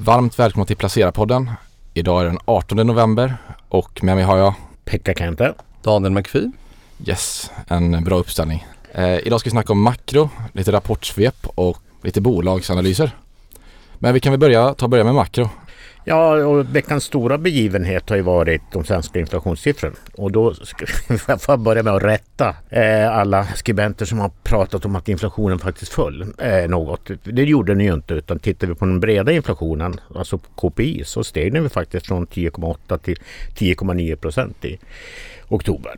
Varmt välkomna till Placera-podden. Idag är den 18 november och med mig har jag Pekka Kente. Daniel McPhee. Yes, en bra uppställning. Eh, idag ska vi snacka om makro, lite rapportsvep och lite bolagsanalyser. Men vi kan väl börja, ta börja med makro. Ja, och veckans stora begivenhet har ju varit de svenska inflationssiffrorna. Och då ska jag börja med att rätta eh, alla skribenter som har pratat om att inflationen faktiskt föll eh, något. Det gjorde den ju inte, utan tittar vi på den breda inflationen, alltså KPI, så steg den faktiskt från 10,8 till 10,9 procent i oktober.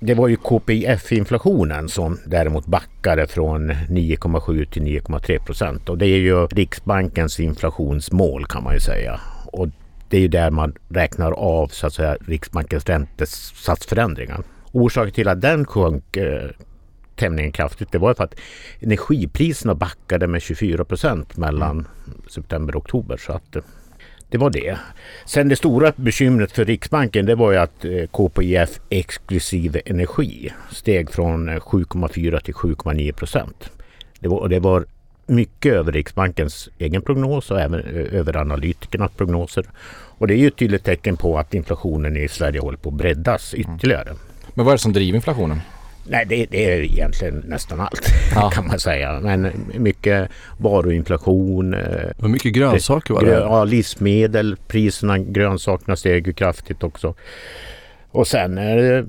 Det var ju KPIF-inflationen som däremot backade från 9,7 till 9,3 procent. Och det är ju Riksbankens inflationsmål kan man ju säga. Och det är ju där man räknar av så att säga Riksbankens räntesatsförändringar. Orsaken till att den sjönk eh, tämligen kraftigt det var för att energipriserna backade med 24 procent mellan mm. september och oktober. Så att, eh, det var det. Sen det stora bekymret för Riksbanken det var ju att eh, KPIF exklusive energi steg från 7,4 eh, till 7,9 procent. Det var, det var mycket över Riksbankens egen prognos och även eh, över analytikernas prognoser. Och det är ju ett tydligt tecken på att inflationen i Sverige håller på att breddas ytterligare. Men vad är det som driver inflationen? Nej, det, det, är egentligen nästan allt ja. kan man säga. Men mycket varuinflation. Eh, Vad mycket grönsaker var det? Ja, livsmedel, priserna, grönsakerna steg ju kraftigt också. Och sen,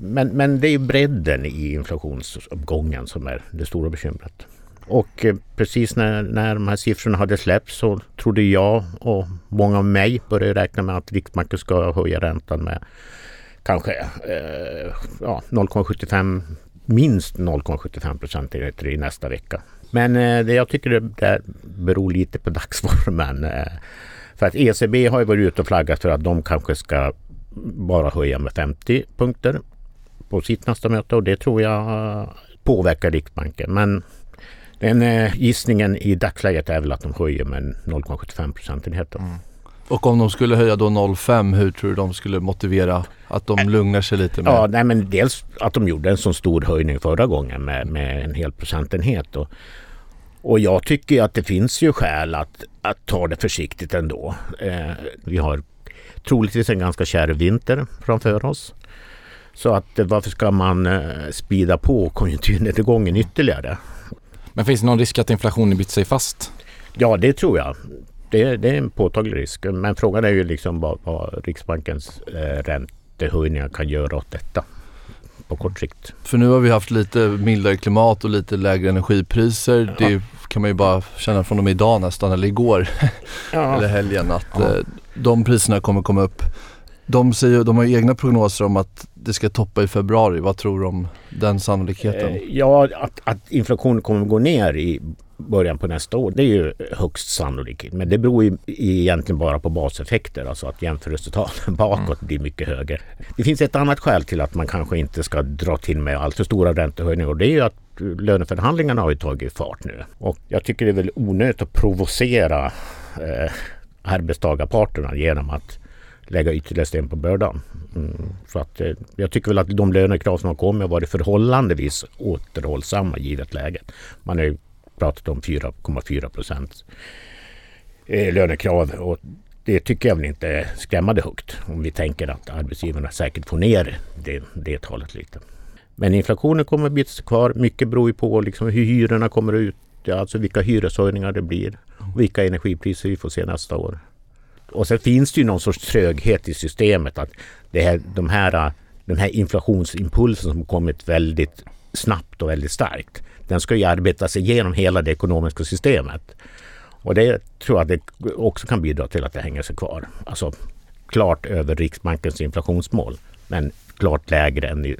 men, men det är bredden i inflationsuppgången som är det stora bekymret. Och eh, precis när, när de här siffrorna hade släppts så trodde jag och många av mig började räkna med att Riksbanken ska höja räntan med kanske eh, ja, 0,75 minst 0,75 procentenheter i nästa vecka. Men eh, det jag tycker det, det beror lite på dagsformen. Eh, för att ECB har ju varit ute och flaggat för att de kanske ska bara höja med 50 punkter på sitt nästa möte och det tror jag påverkar Riksbanken. Men den eh, gissningen i dagsläget är väl att de höjer med 0,75 procentenheter. Mm. Och om de skulle höja då 0,5 hur tror du de skulle motivera att de lugnar sig lite? Med? Ja, nej, men dels att de gjorde en så stor höjning förra gången med, med en hel procentenhet. Och, och jag tycker att det finns ju skäl att, att ta det försiktigt ändå. Eh, vi har troligtvis en ganska kärv vinter framför oss. Så att varför ska man eh, spida på konjunkturnedgången ytterligare? Men finns det någon risk att inflationen biter sig fast? Ja, det tror jag det, det, är en påtaglig risk. Men frågan är ju liksom vad, vad Riksbankens eh, räntehöjningar kan göra åt detta på kort sikt. För nu har vi haft lite mildare klimat och lite lägre energipriser. Ja. Det kan man ju bara känna från och med idag nästan, eller igår, ja. eller helgen, att ja. eh, de priserna kommer komma upp. De, säger, de har egna prognoser om att det ska toppa i februari. Vad tror du om den sannolikheten? Eh, ja, att, att inflationen kommer att gå ner i början på nästa år. Det är ju högst sannolikt. Men det beror ju egentligen bara på baseffekter. Alltså att jämförelsetalen bakåt blir mycket högre. Det finns ett annat skäl till att man kanske inte ska dra till med alltför stora räntehöjningar. Och det är ju att löneförhandlingarna har ju tagit fart nu. Och jag tycker det är väl onödigt att provocera eh, arbetstagarparterna genom att lägga ytterligare sten på bördan. Mm, så att, eh, jag tycker väl att de lönekrav som har kommit har varit förhållandevis återhållsamma givet läget. Man har ju pratat om 4,4 procent eh, lönekrav och det tycker jag väl inte är skrämmande högt om vi tänker att arbetsgivarna säkert får ner det, det talet lite. Men inflationen kommer att bita sig kvar. Mycket beror ju på liksom hur hyrorna kommer ut, alltså vilka hyreshöjningar det blir och vilka energipriser vi får se nästa år. Och sen finns det ju någon sorts tröghet i systemet att det här, de här, den här inflationsimpulsen som kommit väldigt snabbt och väldigt starkt den ska ju arbeta sig igenom hela det ekonomiska systemet. Och det tror jag det också kan bidra till att det hänger sig kvar. Alltså klart över Riksbankens inflationsmål men klart lägre än eh,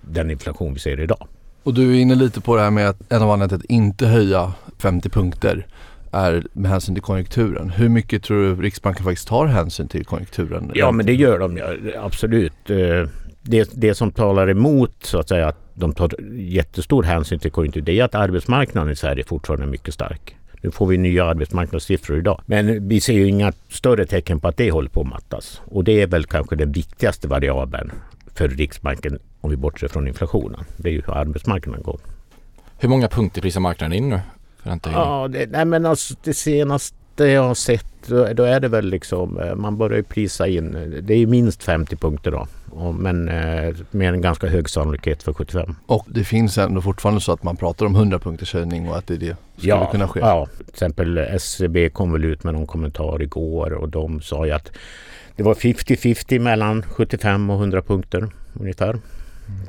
den inflation vi ser idag. Och du är inne lite på det här med att en av anledningarna till att inte höja 50 punkter är med hänsyn till konjunkturen. Hur mycket tror du Riksbanken faktiskt tar hänsyn till konjunkturen? Ja men det gör de ju absolut. Eh, det, det som talar emot så att säga att de tar jättestor hänsyn till konjunktur det är att arbetsmarknaden i Sverige fortfarande är mycket stark. Nu får vi nya arbetsmarknadssiffror idag. Men vi ser ju inga större tecken på att det håller på att mattas. Och det är väl kanske den viktigaste variabeln för Riksbanken om vi bortser från inflationen. Det är ju hur arbetsmarknaden går. Hur många punkter prisar marknaden in nu? Ja, det, nej men alltså det senaste jag har sett då, då är det väl liksom, eh, man börjar ju prisa in, det är minst 50 punkter då. Men eh, med en ganska hög sannolikhet för 75. Och det finns ändå fortfarande så att man pratar om 100 punkters höjning och att det är det skulle Ja, kunna ske. ja, till exempel SCB kom väl ut med någon kommentar igår och de sa ju att det var 50-50 mellan 75 och 100 punkter ungefär.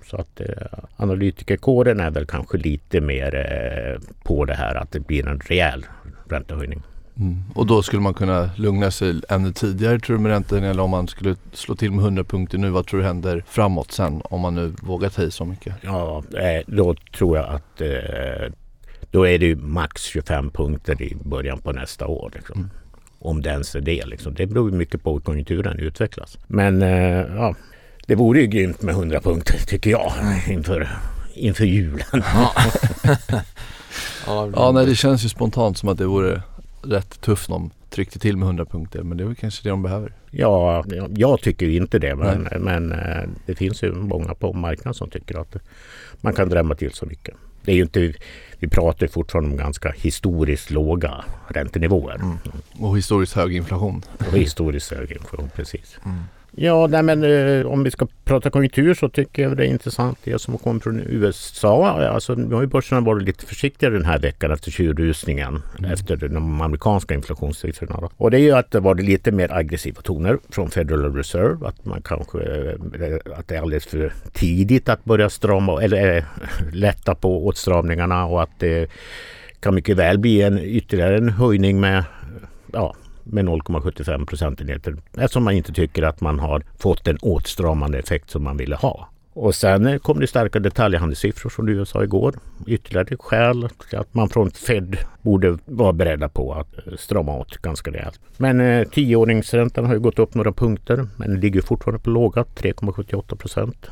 Så att eh, analytikerkåren är väl kanske lite mer eh, på det här att det blir en rejäl räntehöjning. Mm. Och då skulle man kunna lugna sig ännu tidigare tror du med räntan eller om man skulle slå till med 100 punkter nu. Vad tror du händer framåt sen om man nu vågar ta i så mycket? Ja, eh, då tror jag att eh, då är det ju max 25 punkter i början på nästa år. Liksom. Mm. Om det ens är det. Liksom. Det beror mycket på hur konjunkturen utvecklas. Men eh, ja, det vore ju grymt med 100 punkter tycker jag inför, inför julen. Ja, Ja, nej det känns ju spontant som att det vore rätt tufft om tryckte till med 100 punkter. Men det är väl kanske det de behöver. Ja, jag tycker inte det. Men, men eh, det finns ju många på marknaden som tycker att man kan drämma till så mycket. Det är ju inte, vi pratar fortfarande om ganska historiskt låga räntenivåer. Och historiskt hög inflation. Och historiskt hög inflation, precis. Mm. Ja, nej, men eh, om vi ska prata konjunktur så tycker jag det är intressant det som kommer från USA. Alltså, nu har ju börserna varit lite försiktigare den här veckan efter tjurrusningen efter de amerikanska inflationssiffrorna. Och det är ju att det var lite mer aggressiva toner från Federal Reserve. Att man kanske eh, att det är alldeles för tidigt att börja strama eller äh, lätta på åtstramningarna och att det kan mycket väl bli en ytterligare en höjning med ja, med 0,75 procentenheter eftersom man inte tycker att man har fått den åtstramande effekt som man ville ha. Och sen eh, kom det starka detaljhandelssiffror från USA igår. Ytterligare skäl till att man från Fed borde vara beredda på att eh, strama åt ganska rejält. Men eh, tioåringsräntan har ju gått upp några punkter men ligger fortfarande på låga 3,78 procent.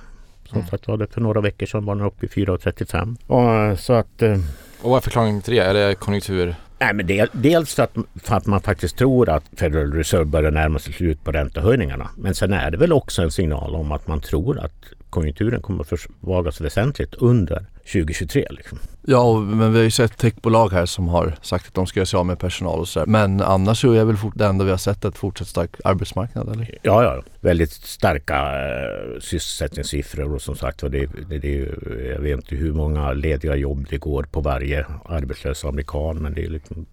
Som sagt var det för några veckor sedan var den uppe i 4,35. Och, eh, så att eh, Och vad är förklaringen till det? Är det konjunktur? Nej, men del, dels för att, för att man faktiskt tror att Federal Reserve börjar närma sig slut på räntehöjningarna. Men sen är det väl också en signal om att man tror att konjunkturen kommer att försvagas väsentligt under 2023. Liksom. Ja, men vi har ju sett techbolag här som har sagt att de ska göra sig av med personal och sådär. Men annars så är väl det enda vi har sett ett fortsatt stark arbetsmarknad eller? Ja, ja, väldigt starka eh, sysselsättningssiffror och som sagt det, det, det, jag vet inte hur många lediga jobb det går på varje arbetslös amerikan men det är liksom, i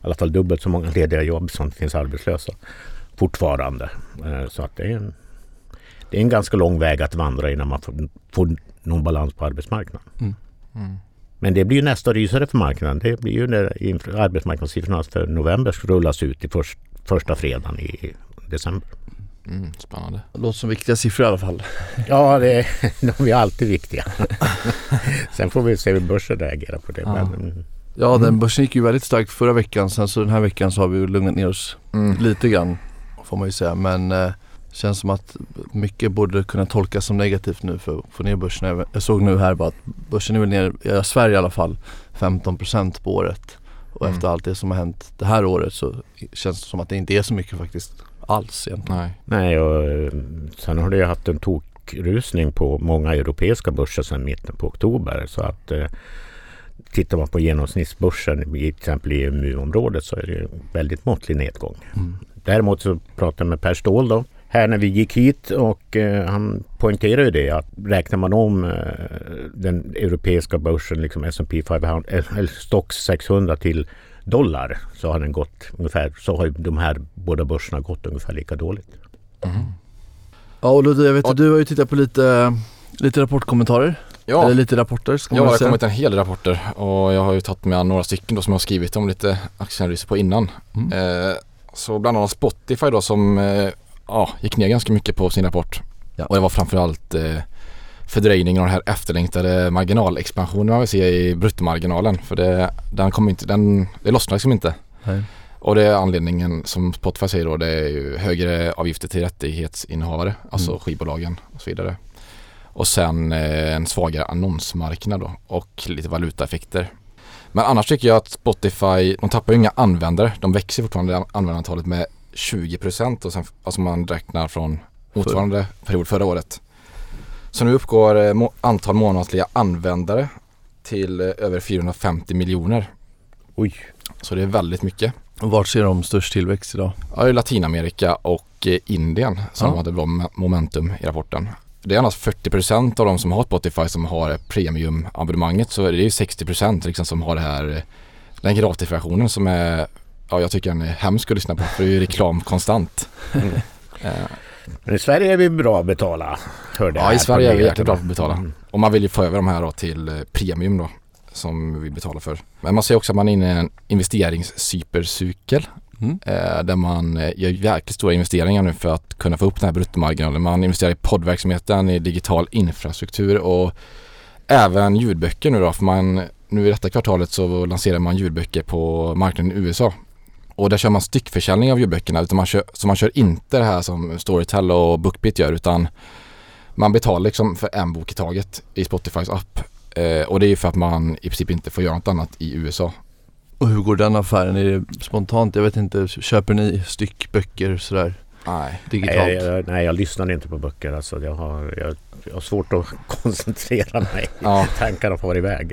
alla fall dubbelt så många lediga jobb som finns arbetslösa fortfarande. Eh, så att det är en, det är en ganska lång väg att vandra innan man får, får någon balans på arbetsmarknaden. Mm. Men det blir ju nästa rysare för marknaden. Det blir ju när arbetsmarknadssiffrorna för november ska rullas ut i först, första fredagen i december. Mm, spännande. Det låter som viktiga siffror i alla fall. Ja, det, de är alltid viktiga. Sen får vi se hur börsen reagerar på det. Ja. Men, mm, Ja, den börsen gick ju väldigt starkt förra veckan. Sen så den här veckan så har vi lugnat ner oss Mm. lite grann får man ju säga. Men eh, känns som att mycket borde kunna tolkas som negativt nu för att få ner börsen. Jag- såg nu här bara att börsen är väl ner, i Sverige i alla fall, 15% på året. Och Mm. efter allt det som har hänt det här året så känns det som att det inte är så mycket faktiskt alls egentligen. Nej. nej, och eh, sen har det ju haft en tokrusning på många europeiska börser sedan mitten på oktober. Så att eh, tittar man på genomsnittsbörsen i till exempel i EMU-området så är det ju väldigt måttlig nedgång. Mm. Däremot så pratade jag med Per Ståhl då här när vi gick hit och eh, han poängterar ju det att räknar man om eh, den europeiska börsen, liksom S&P 500, eh, eller Stox 600 till dollar så har den gått ungefär, så har ju de här båda börserna gått ungefär lika dåligt. Mm. Ja och Ludde, jag vet att du har ju tittat på lite, lite rapportkommentarer. Ja, Eller lite rapporter ska ja man det väl har kommit en hel del rapporter och jag har ju tagit med några stycken då som jag har skrivit om lite aktieanalyser på innan. Mm. Eh, så bland annat Spotify då som eh, ja, gick ner ganska mycket på sin rapport. Ja. Och det var framförallt eh, fördröjningen av den här efterlängtade marginalexpansionen man vill se i bruttomarginalen. För det, den kommer inte, den, det lossnar liksom inte. Nej. Och det är anledningen som Spotify säger då det är ju högre avgifter till rättighetsinnehavare, alltså Mm. skivbolagen och så vidare. Och sen eh, en svagare annonsmarknad då och lite valutaeffekter. Men annars tycker jag att Spotify, de tappar ju inga användare. De växer fortfarande användarantalet med 20% och sen, alltså man räknar från motsvarande period förra året. Så nu uppgår eh, må- antal månatliga användare till eh, över 450 miljoner. Oj! Så det är väldigt mycket. Och vart ser de störst tillväxt idag? Ja, är Latinamerika och eh, Indien som Ja. hade bra momentum i rapporten. Det är annars 40% av de som har Spotify som har premiumabonnemanget så är det ju 60% liksom som har det här den gratisversionen som är Ja jag tycker den är hemsk att lyssna på för det är ju reklam konstant. Mm. Eh, Men i Sverige är vi bra att betala. Hörde jag Ja i Sverige är vi jäkligt bra på att betala. Mm. Och man vill ju få över de här då till eh, premium då som vi betalar för. Men man ser också att man är inne i en investeringssypercykel Mm. eh, där man gör jäkligt stora investeringar nu för att kunna få upp den här bruttomarginalen. Man investerar i poddverksamheten, i digital infrastruktur och även ljudböcker nu då. För man, nu i detta kvartalet så lanserar man ljudböcker på marknaden i USA. Och där kör man styckförsäljning av ljudböckerna. Utan man kör, så man kör inte det här som Storytel och Bookbeat gör utan man betalar liksom för en bok i taget i Spotifys app. Eh, och det är ju för att man i princip inte får göra något annat i USA. Och hur går den affären? Är det spontant? Jag vet inte, köper ni styckböcker sådär Nej. digitalt? Nej, jag, nej, jag lyssnar inte på böcker. Alltså, jag, har, jag, jag har svårt att koncentrera mig. Ja, Tankarna far iväg.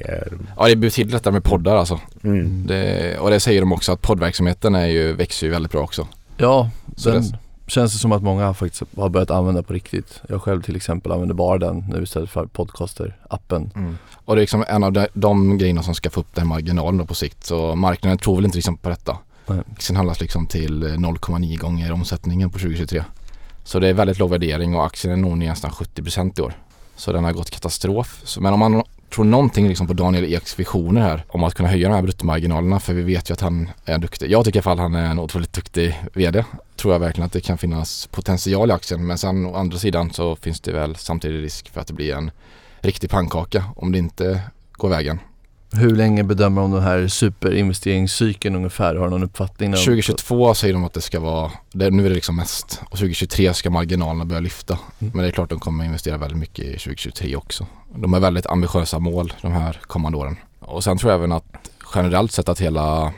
Ja det är betydligt lättare med poddar alltså. Mm. Det, och det säger de också att poddverksamheten är ju, växer ju väldigt bra också. Ja, Så den det- känns det som att många faktiskt har börjat använda på riktigt. Jag själv till exempel använder bara den nu istället för podcaster-appen. Och det är liksom en av de, de grejerna som ska få upp den marginalen då på sikt. Så marknaden tror väl inte liksom på detta. Eh, aktien handlas liksom till eh, 0,9 gånger omsättningen på 2023. Så det är väldigt låg värdering och aktien är nog ner nästan 70% i år. Så den har gått katastrof. Så, men om man tror någonting liksom på Daniel Eks visioner här om att kunna höja de här bruttomarginalerna för vi vet ju att han är duktig. Jag tycker i alla fall han är en otroligt duktig VD. Tror jag verkligen att det kan finnas potential i aktien men sen å andra sidan så finns det väl samtidigt risk för att det blir en riktig pannkaka om det inte går vägen. Hur länge bedömer de den här superinvesteringscykeln ungefär? Har du någon uppfattning? där? 2022 säger de att det ska vara, det, nu är det liksom mest och 2023 ska marginalerna börja lyfta. Mm. Men det är klart de kommer investera väldigt mycket i 2023 också. De har väldigt ambitiösa mål de här kommande åren. Och sen tror jag även att generellt sett att hela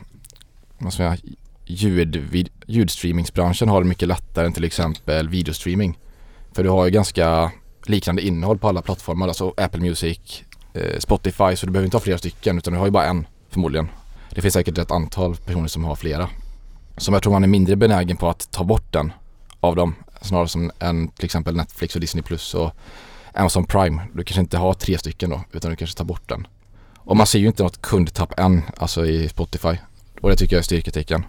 vad ska jag, ljud, ljudstreamingsbranschen har det mycket lättare än till exempel videostreaming. För du har ju ganska liknande innehåll på alla plattformar, alltså Apple Music, Eh, Spotify, så du behöver inte ha flera stycken utan du har ju bara en förmodligen. Det finns säkert ett antal personer som har flera. Som jag tror man är mindre benägen på att ta bort den av dem. Snarare som en till exempel Netflix och Disney Plus och Amazon Prime. Du kanske inte har tre stycken då utan du kanske tar bort den. Och man ser ju inte något kundtapp än, alltså i Spotify. Och det tycker jag är styrketecken.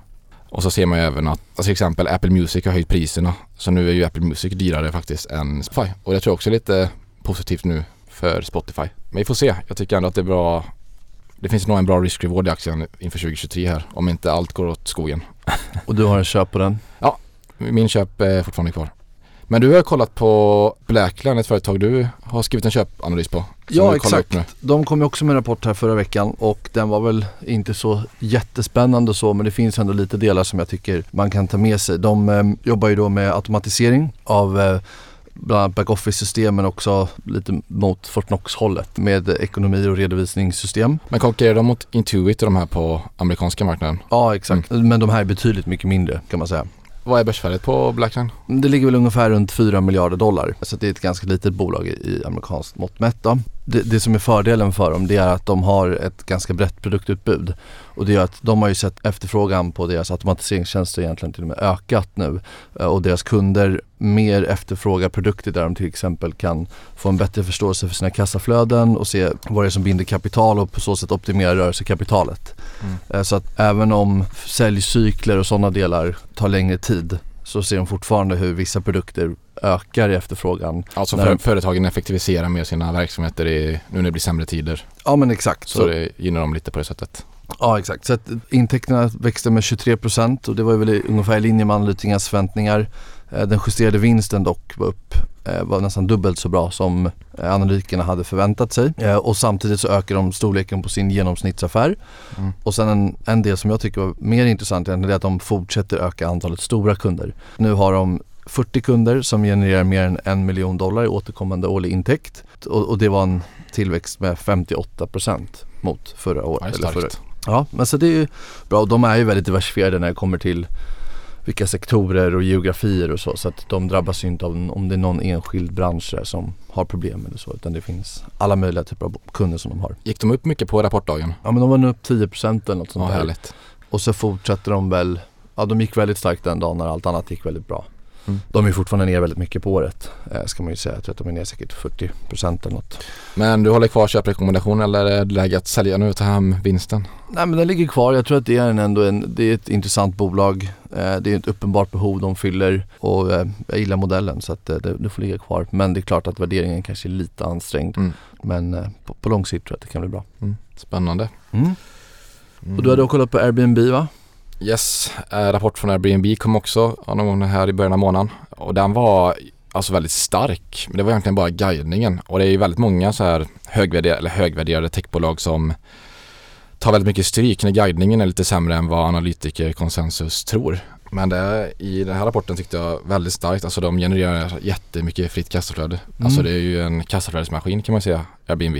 Och så ser man ju även att alltså till exempel Apple Music har höjt priserna. Så nu är ju Apple Music dyrare faktiskt än Spotify. Och det tror jag också är lite positivt nu för Spotify. Men vi får se. Jag tycker ändå att det är bra. Det finns nog en bra risk-reward i aktien inför 2023 här. Om inte allt går åt skogen. Och du har en köp på den? Min köp är fortfarande kvar. Men du har kollat på Blackline, ett företag du har skrivit en köpanalys på. Ja, exakt. De kom ju också med en rapport här förra veckan och den var väl inte så jättespännande så men det finns ändå lite delar som jag tycker man kan ta med sig. De eh, jobbar ju då med automatisering av eh, bland annat backoffice-system men också lite mot Fortnox-hållet med ekonomi och redovisningssystem. Men konkurrerar de mot Intuit och de här på amerikanska marknaden? Ja exakt, men de här är betydligt mycket mindre kan man säga. Vad är börsvärdet på Blackline? Det ligger väl ungefär runt 4 miljarder dollar. Så det är ett ganska litet bolag i, i amerikanskt mått mätt. Då. Det, det som är fördelen för dem det är att de har ett ganska brett produktutbud. Och det gör att de har ju sett efterfrågan på deras automatiseringstjänster egentligen till och med ökat nu. Eh, Och deras kunder mer efterfrågar produkter där de till exempel kan få en bättre förståelse för sina kassaflöden och se vad det är som binder kapital och på så sätt optimera rörelsekapitalet. Mm. Eh, Så att även om säljcykler och sådana delar tar längre tid så ser de fortfarande hur vissa produkter ökar i efterfrågan. Alltså för, företagen effektiviserar mer sina verksamheter i, nu när det blir sämre tider. Ja men exakt. Så, det gynnar dem lite på det sättet. Ja exakt. Så att intäkterna växte med 23% och det var väl ungefär i linje med analytikernas förväntningar. Eh, Den justerade vinsten dock var upp, eh, var nästan dubbelt så bra som eh, analytikerna hade förväntat sig. Och samtidigt så ökar de storleken på sin genomsnittsaffär. Mm. Och sen en, en del som jag tycker var mer intressant är att de fortsätter öka antalet stora kunder. Nu har de 40 kunder som genererar mer än en miljon dollar i återkommande årlig intäkt. Och, och det var en tillväxt med 58% mot förra året. Ja, eller förra. Ja, men så det är ju bra och de är ju väldigt diversifierade när det kommer till vilka sektorer och geografier och så. Så att de drabbas ju inte av om det är någon enskild bransch som har problem eller så. Utan det finns alla möjliga typer av kunder som de har. Gick de upp mycket på rapportdagen? Ja men de var nu upp 10% eller något sånt Ja, där. härligt. och så fortsätter de väl, ja de gick väldigt starkt den dagen när allt annat gick väldigt bra. Mm. De är fortfarande ner väldigt mycket på året eh, ska man ju säga. Jag tror att de är ner säkert 40% eller något. Men du håller kvar köprekommendation eller är det läge att sälja nu och ta hem vinsten? Nej men den ligger kvar. Jag tror att det är en, ändå en, det är ett intressant bolag. Eh, det är ett uppenbart behov de fyller och eh, jag gillar modellen så att det, det får ligga kvar. Men det är klart att värderingen kanske är lite ansträngd. Mm. Men på, på, lång sikt tror jag att det kan bli bra. Mm. Spännande. Mm. Och du hade kollat på Airbnb va? Yes, eh, rapport från Airbnb kom också någon gång här i början av månaden och den var alltså väldigt stark. Men det var egentligen bara guidningen och det är ju väldigt många så här högvärderade, eller högvärderade techbolag som tar väldigt mycket stryk när guidningen är lite sämre än vad analytiker konsensus tror. Men det, i den här rapporten tyckte jag väldigt starkt. Alltså de genererar jättemycket fritt kassaflöde. Mm. Alltså det är ju en kassaflödesmaskin kan man säga, Airbnb.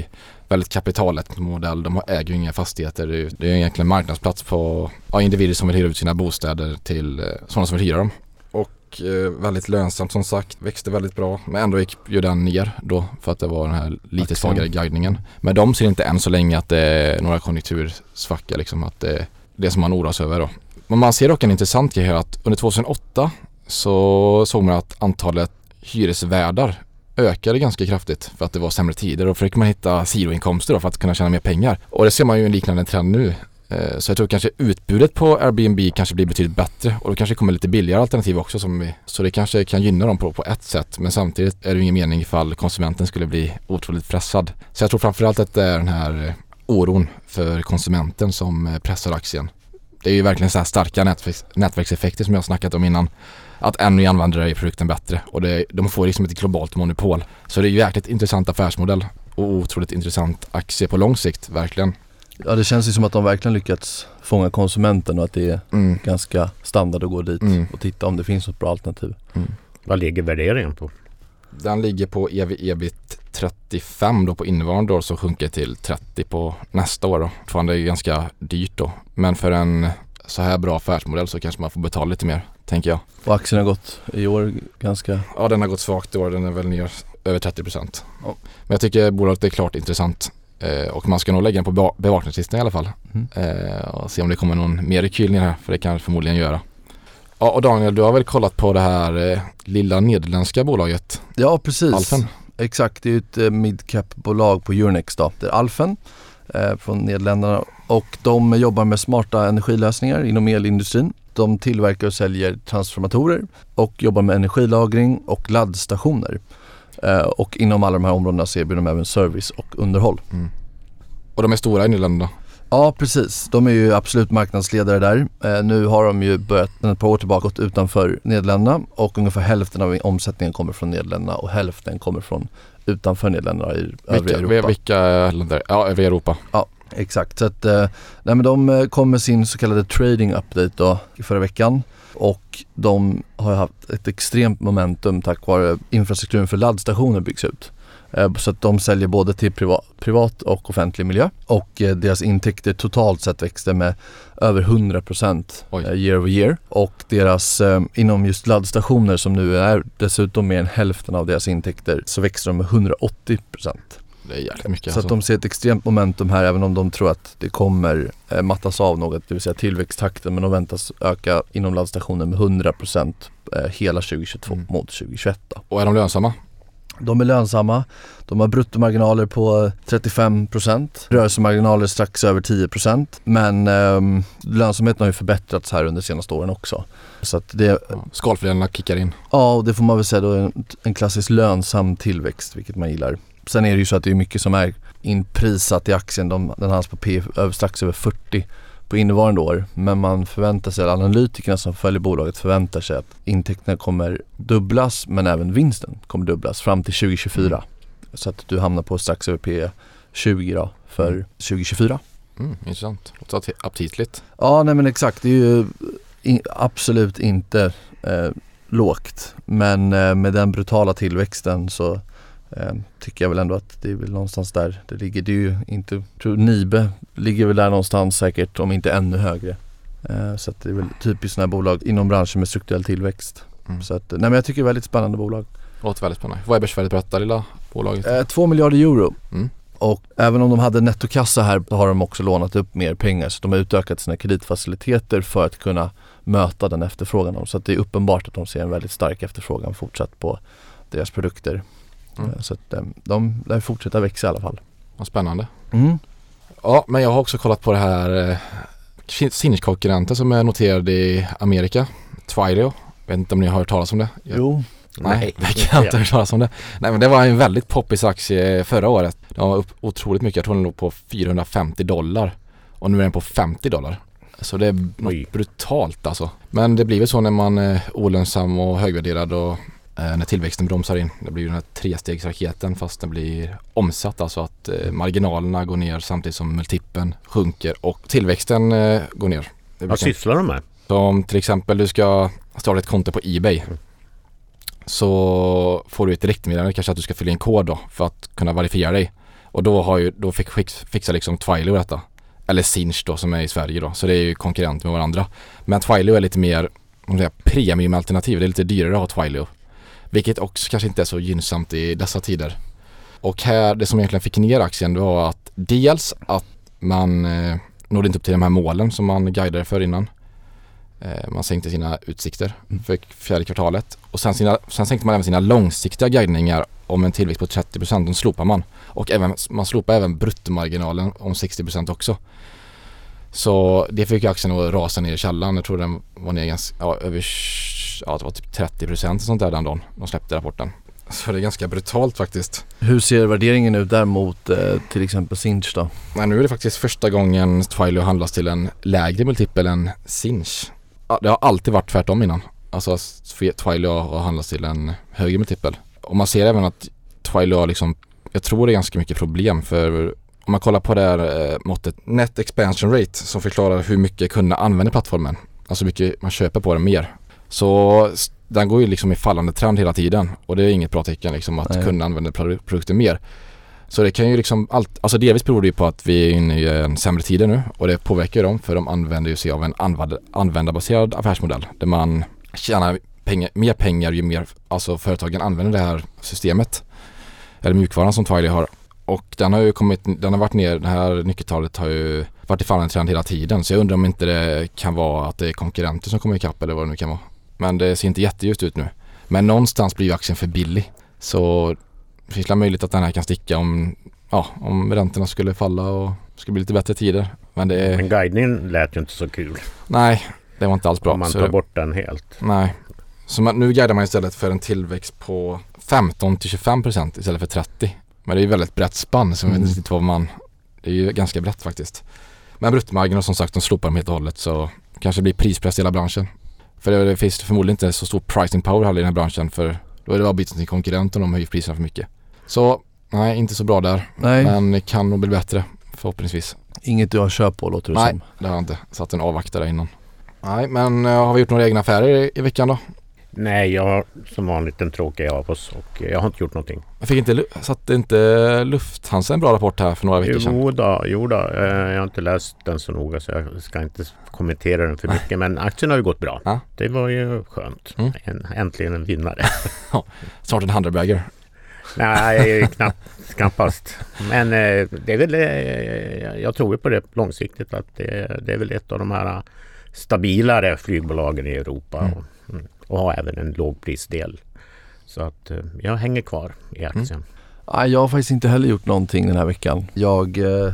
Väldigt kapitalet modell. De äger ju inga fastigheter. Det är, det är egentligen marknadsplats på ja, individer som vill hyra ut sina bostäder till eh, sådana som vill hyra dem. Och eh, väldigt lönsamt som sagt. Växte väldigt bra. Men ändå gick ju den ner då för att det var den här lite svagare guidningen. Men de ser inte än så länge att det är några konjunktursvacka liksom. Att det är det som man oroas över då. Men man ser dock en intressant grej här att under 2008 så såg man att antalet hyresvärdar ökade ganska kraftigt för att det var sämre tider och försöker man hitta sidoinkomster då för att kunna tjäna mer pengar. Och det ser man ju en liknande trend nu. Eh, så jag tror kanske utbudet på Airbnb kanske blir betydligt bättre och då kanske det kommer lite billigare alternativ också. Som vi, så det kanske kan gynna dem på, på ett sätt men samtidigt är det ju ingen mening ifall konsumenten skulle bli otroligt pressad. Så jag tror framförallt att det är den här eh, oron för konsumenten som eh, pressar aktien. Det är ju verkligen så här starka nätverks, nätverkseffekter som jag har snackat om innan. Att ännu användare är produkten bättre och det, de får liksom ett globalt monopol. Så det är ju jäkligt intressant affärsmodell och otroligt intressant aktie på lång sikt, verkligen. Ja det känns ju som att de verkligen lyckats fånga konsumenten och att det är mm. ganska standard att gå dit mm. och titta om det finns något bra alternativ. Mm. Vad ligger värderingen på? Den ligger på ev ebit 35 då på innevarande år så sjunker till 30 på nästa år då. Fortfarande är det ganska dyrt då. Men för en så här bra affärsmodell så kanske man får betala lite mer, tänker jag. Och aktien har gått i år ganska? Ja, den har gått svagt i år. Den är väl ner över 30 procent. Ja. Men jag tycker bolaget är klart intressant. Eh, och man ska nog lägga den på bevakningslistan i alla fall. Mm. Eh, och se om det kommer någon mer rekyl ner här, för det kan det förmodligen göra. Ja, och Daniel, du har väl kollat på det här eh, lilla nederländska bolaget? Ja, precis. Alfen. Exakt, det är ett eh, midcap-bolag på Euronext då. Det är Alfen från Nederländerna och de jobbar med smarta energilösningar inom elindustrin. De tillverkar och säljer transformatorer och jobbar med energilagring och laddstationer. Eh, och inom alla de här områdena så erbjuder de även service och underhåll. Mm. Och de är stora i Nederländerna? Ja precis, de är ju absolut marknadsledare där. Eh, nu har de ju börjat ett par år tillbaka gått utanför Nederländerna och ungefär hälften av omsättningen kommer från Nederländerna och hälften kommer från utanför Nederländerna i vilka, övriga Europa. Vilka länder? Ja, övriga Europa. Ja, exakt. Så att, eh, nej, men de eh, kom med sin så kallade trading update då förra veckan och de har haft ett extremt momentum tack vare infrastrukturen för laddstationer byggs ut. Eh, så att de säljer både till privat, och offentlig miljö och eh, deras intäkter totalt sett växte med över 100% Oj. Eh, year over year och deras inom just laddstationer som nu är dessutom mer än hälften av deras intäkter så växte de med 180%. Det är jäkligt mycket. Så alltså. att de ser ett extremt momentum här även om de tror att det kommer mattas av något, det vill säga tillväxttakten men de väntas öka inom laddstationer med 100% hela 2022 mm. mot 2021. Och är de lönsamma? De är lönsamma. De har bruttomarginaler på 35%. Rörelsemarginaler strax över 10%. Men eh, lönsamheten har ju förbättrats här under de senaste åren också. Så att det, skalfördelarna kickar in. Ja, och det får man väl säga då är en, klassisk lönsam tillväxt, vilket man gillar. Sen är det ju så att det är mycket som är inprisat i aktien. De, den handlas på P strax över 40 på innevarande år. Men man förväntar sig, analytikerna som följer bolaget förväntar sig att intäkterna kommer dubblas men även vinsten kommer dubblas fram till 2024. Mm. Så att du hamnar på strax över P 20 då för mm. 2024. Mm, intressant. Låter aptitligt. Ja, nej men exakt. Det är ju in, absolut inte eh, lågt. Men eh, med den brutala tillväxten så tycker jag väl ändå att det är väl någonstans där det ligger. Det är ju inte, tror Nibe ligger väl där någonstans säkert om inte ännu högre. Eh, så att det är väl typiskt sådana här bolag inom branschen med strukturell tillväxt. Mm. Så att, nej men jag tycker det är väldigt spännande bolag. Låter väldigt spännande. Vad är börsvärdet på detta lilla bolaget? Eh, 2 miljarder euro. Mm. Och även om de hade nettokassa här har de också lånat upp mer pengar så de har utökat sina kreditfaciliteter för att kunna möta den efterfrågan. Så att det är uppenbart att de ser en väldigt stark efterfrågan fortsatt på deras produkter. Mm. Så att de, de lär fortsätta växa i alla fall. Vad spännande. Mm. Ja, men jag har också kollat på det här eh, sinneskonkurrenten som är noterad i Amerika, Twilio. Jag vet inte om ni har hört talas om det? Jo. Nej, det kan jag inte hört talas om det. Nej men det var en väldigt poppis aktie förra året. Den var upp otroligt mycket. Jag tror den låg på 450 dollar. Och nu är den på 50 dollar. Så det är något brutalt alltså. Men det blir väl så när man är olönsam och högvärderad och eh, när tillväxten bromsar in. Det blir ju den här trestegsraketen fast den blir omsatt. Alltså att eh, marginalerna går ner samtidigt som multipeln sjunker och tillväxten eh, går ner. Vad sysslar de med? Som till exempel du ska starta ett konto på Ebay. Mm. Så får du ett direktmeddelande kanske att du ska fylla in kod då för att kunna verifiera dig. Och då har ju, då fick, fix, fixar liksom Twilio detta. Eller Sinch då som är i Sverige då. Så det är ju konkurrent med varandra. Men Twilio är lite mer premiumalternativ. Det är lite dyrare att ha Twilio. Vilket också kanske inte är så gynnsamt i dessa tider. Och här, det som egentligen fick ner aktien det var att dels att man eh, nådde inte upp till de här målen som man guidade för innan. Eh, man sänkte sina utsikter mm. för fjärde kvartalet och sen, sina, sen sänkte man även sina långsiktiga guidningar om en tillväxt på 30% den slopar man. Och även, man slopar även bruttomarginalen om 60% också. Så det fick aktien att rasa ner i källaren. Jag tror den var ner ganska, ja, över ja, det var typ 30% sånt där den dagen de släppte rapporten. Så det är ganska brutalt faktiskt. Hur ser värderingen ut där mot eh, till exempel Sinch då? Nej, nu är det faktiskt första gången Twilio handlas till en lägre multipel än Sinch. Det har alltid varit tvärtom innan. Alltså Twilio har handlats till en högre multipel. Och man ser även att Twilio har liksom, jag tror det är ganska mycket problem för om man kollar på det här eh, måttet Net Expansion Rate som förklarar hur mycket kunderna använder plattformen. Alltså hur mycket man köper på den mer. Så den går ju liksom i fallande trend hela tiden och det är inget bra tecken liksom att kunderna använder produkten mer. Så det kan ju liksom allt, alltså delvis beror det ju på att vi är inne i en sämre tider nu och det påverkar ju dem för de använder ju sig av en användarbaserad affärsmodell där man tjänar pengar, mer pengar ju mer alltså företagen använder det här systemet. Eller mjukvaran som Twiley har. Och den har ju kommit, den har varit ner, det här nyckeltalet har ju varit i fallande trend hela tiden. Så jag undrar om inte det kan vara att det är konkurrenter som kommer ikapp eller vad det nu kan vara. Men det ser inte jätteljust ut nu. Men någonstans blir ju aktien för billig. Så det finns väl möjligt att den här kan sticka om, ja, om räntorna skulle falla och det skulle bli lite bättre tider. Men det är... Men guidningen lät ju inte så kul. Nej, det var inte alls bra. Om man tar bort den helt. Nej. Så man, nu guidar man istället för en tillväxt på 15 till 25 procent istället för 30. Men det är ju väldigt brett spann så jag vet inte riktigt vad man... Det är ju ganska brett faktiskt. Men bruttomarginalen som sagt de slopar dem helt och hållet så kanske blir prispress i hela branschen. För det, det finns förmodligen inte så stor pricing power heller i den här branschen för då är det bara byta till konkurrent om de höjer priserna för mycket. Så nej, inte så bra där. Nej. Men kan nog bli bättre förhoppningsvis. Inget du har köpt på låter det nej, som. Nej, det har jag inte. Satt en avvaktare innan. Nej, men uh, har vi gjort några egna affärer i, i veckan då? Nej, jag har som vanligt en tråkig av oss och jag har inte gjort någonting. Jag fick inte, satte inte Lufthansa en bra rapport här för några veckor sedan? Jo då, jo då. Eh, jag har inte läst den så noga så jag ska inte kommentera den för mycket. Men aktien har ju gått bra. Ja. Det var ju skönt. Mm. En, äntligen en vinnare. Snart en hundrabagger. Nej, knappt, knappast. Men eh, det är väl, eh, jag tror ju på det långsiktigt att det, det är väl ett av de här stabilare flygbolagen i Europa. Mm. Och, har även en lågprisdel. Så att eh, jag hänger kvar i mm. aktien. Mm. Jag har faktiskt inte heller gjort någonting den här veckan. Jag eh,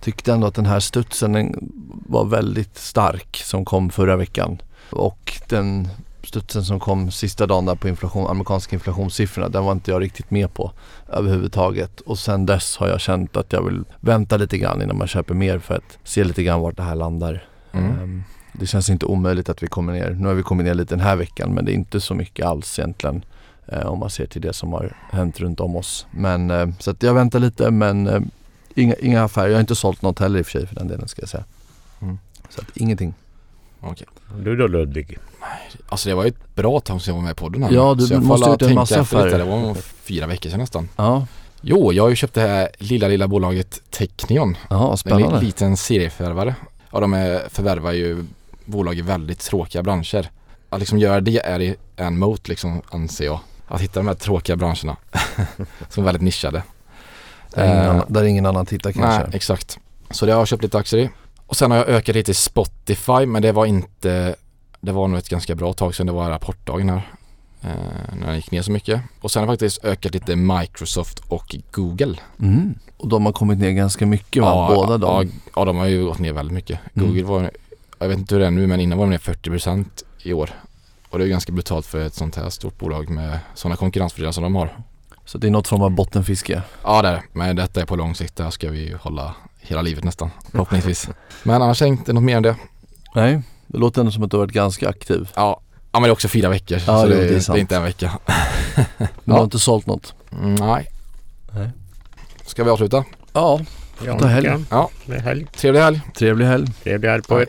tyckte ändå att den här studsen den var väldigt stark som kom förra veckan. Och den studsen som kom sista dagen där på inflation, amerikanska inflationssiffrorna, den var inte jag riktigt med på överhuvudtaget. Och sen dess har jag känt att jag vill vänta lite grann innan man köper mer för att se lite grann vart det här landar. Mm. Um, det känns inte omöjligt att vi kommer ner. Nu har vi kommit ner lite den här veckan men det är inte så mycket alls egentligen. Eh, om man ser till det som har hänt runt om oss. Men eh, så att jag väntar lite men eh, inga, inga affärer. Jag har inte sålt något heller i och för sig för den delen ska jag säga. Mm. Så att ingenting. Okej. Du då Ludvig? Alltså det var ju ett bra tag sedan jag var med på den här. Ja, du, måste ha gjort en massa affärer. Det var fyra veckor sedan nästan. Ja. Jo, jag har ju köpt det här lilla, lilla bolaget Technion. Ja, spännande. En liten serieförvärvare. Ja, de är, förvärvar ju bolag i väldigt tråkiga branscher. Att liksom göra det är en mot liksom anser jag. Att hitta de här tråkiga branscherna som är väldigt nischade. Där, ingen, Eh, annan, där ingen annan tittar kanske. Nej, exakt. Så det har jag köpt lite aktier i. Och sen har jag ökat lite i Spotify men det var inte, det var nog ett ganska bra tag sedan det var rapportdagen här. Eh, när den gick ner så mycket. Och sen har jag faktiskt ökat lite Microsoft och Google. Mm. Och de har kommit ner ganska mycket va? Båda ja, de. ja, de har ju gått ner väldigt mycket. Mm. Google var, jag vet inte hur det är nu men innan var de ner 40% i år. Och det är ganska brutalt för ett sånt här stort bolag med sådana konkurrensfördelar som de har. Så det är något form av bottenfiske. Ja det är det. Men detta är på lång sikt. Det här ska vi hålla hela livet nästan. Förhoppningsvis. men annars är det inte något mer än det. Nej, det låter ändå som att du har varit ganska aktiv. Ja, ja men det är också fyra veckor. Ja, så det, det är det, är inte en vecka. Men du Ja. har inte sålt något? Mm, nej. Nej. Ska vi avsluta? Ja, Ta helg. ja, helg. Trevlig helg. trevlig helg. Trevlig helg på er.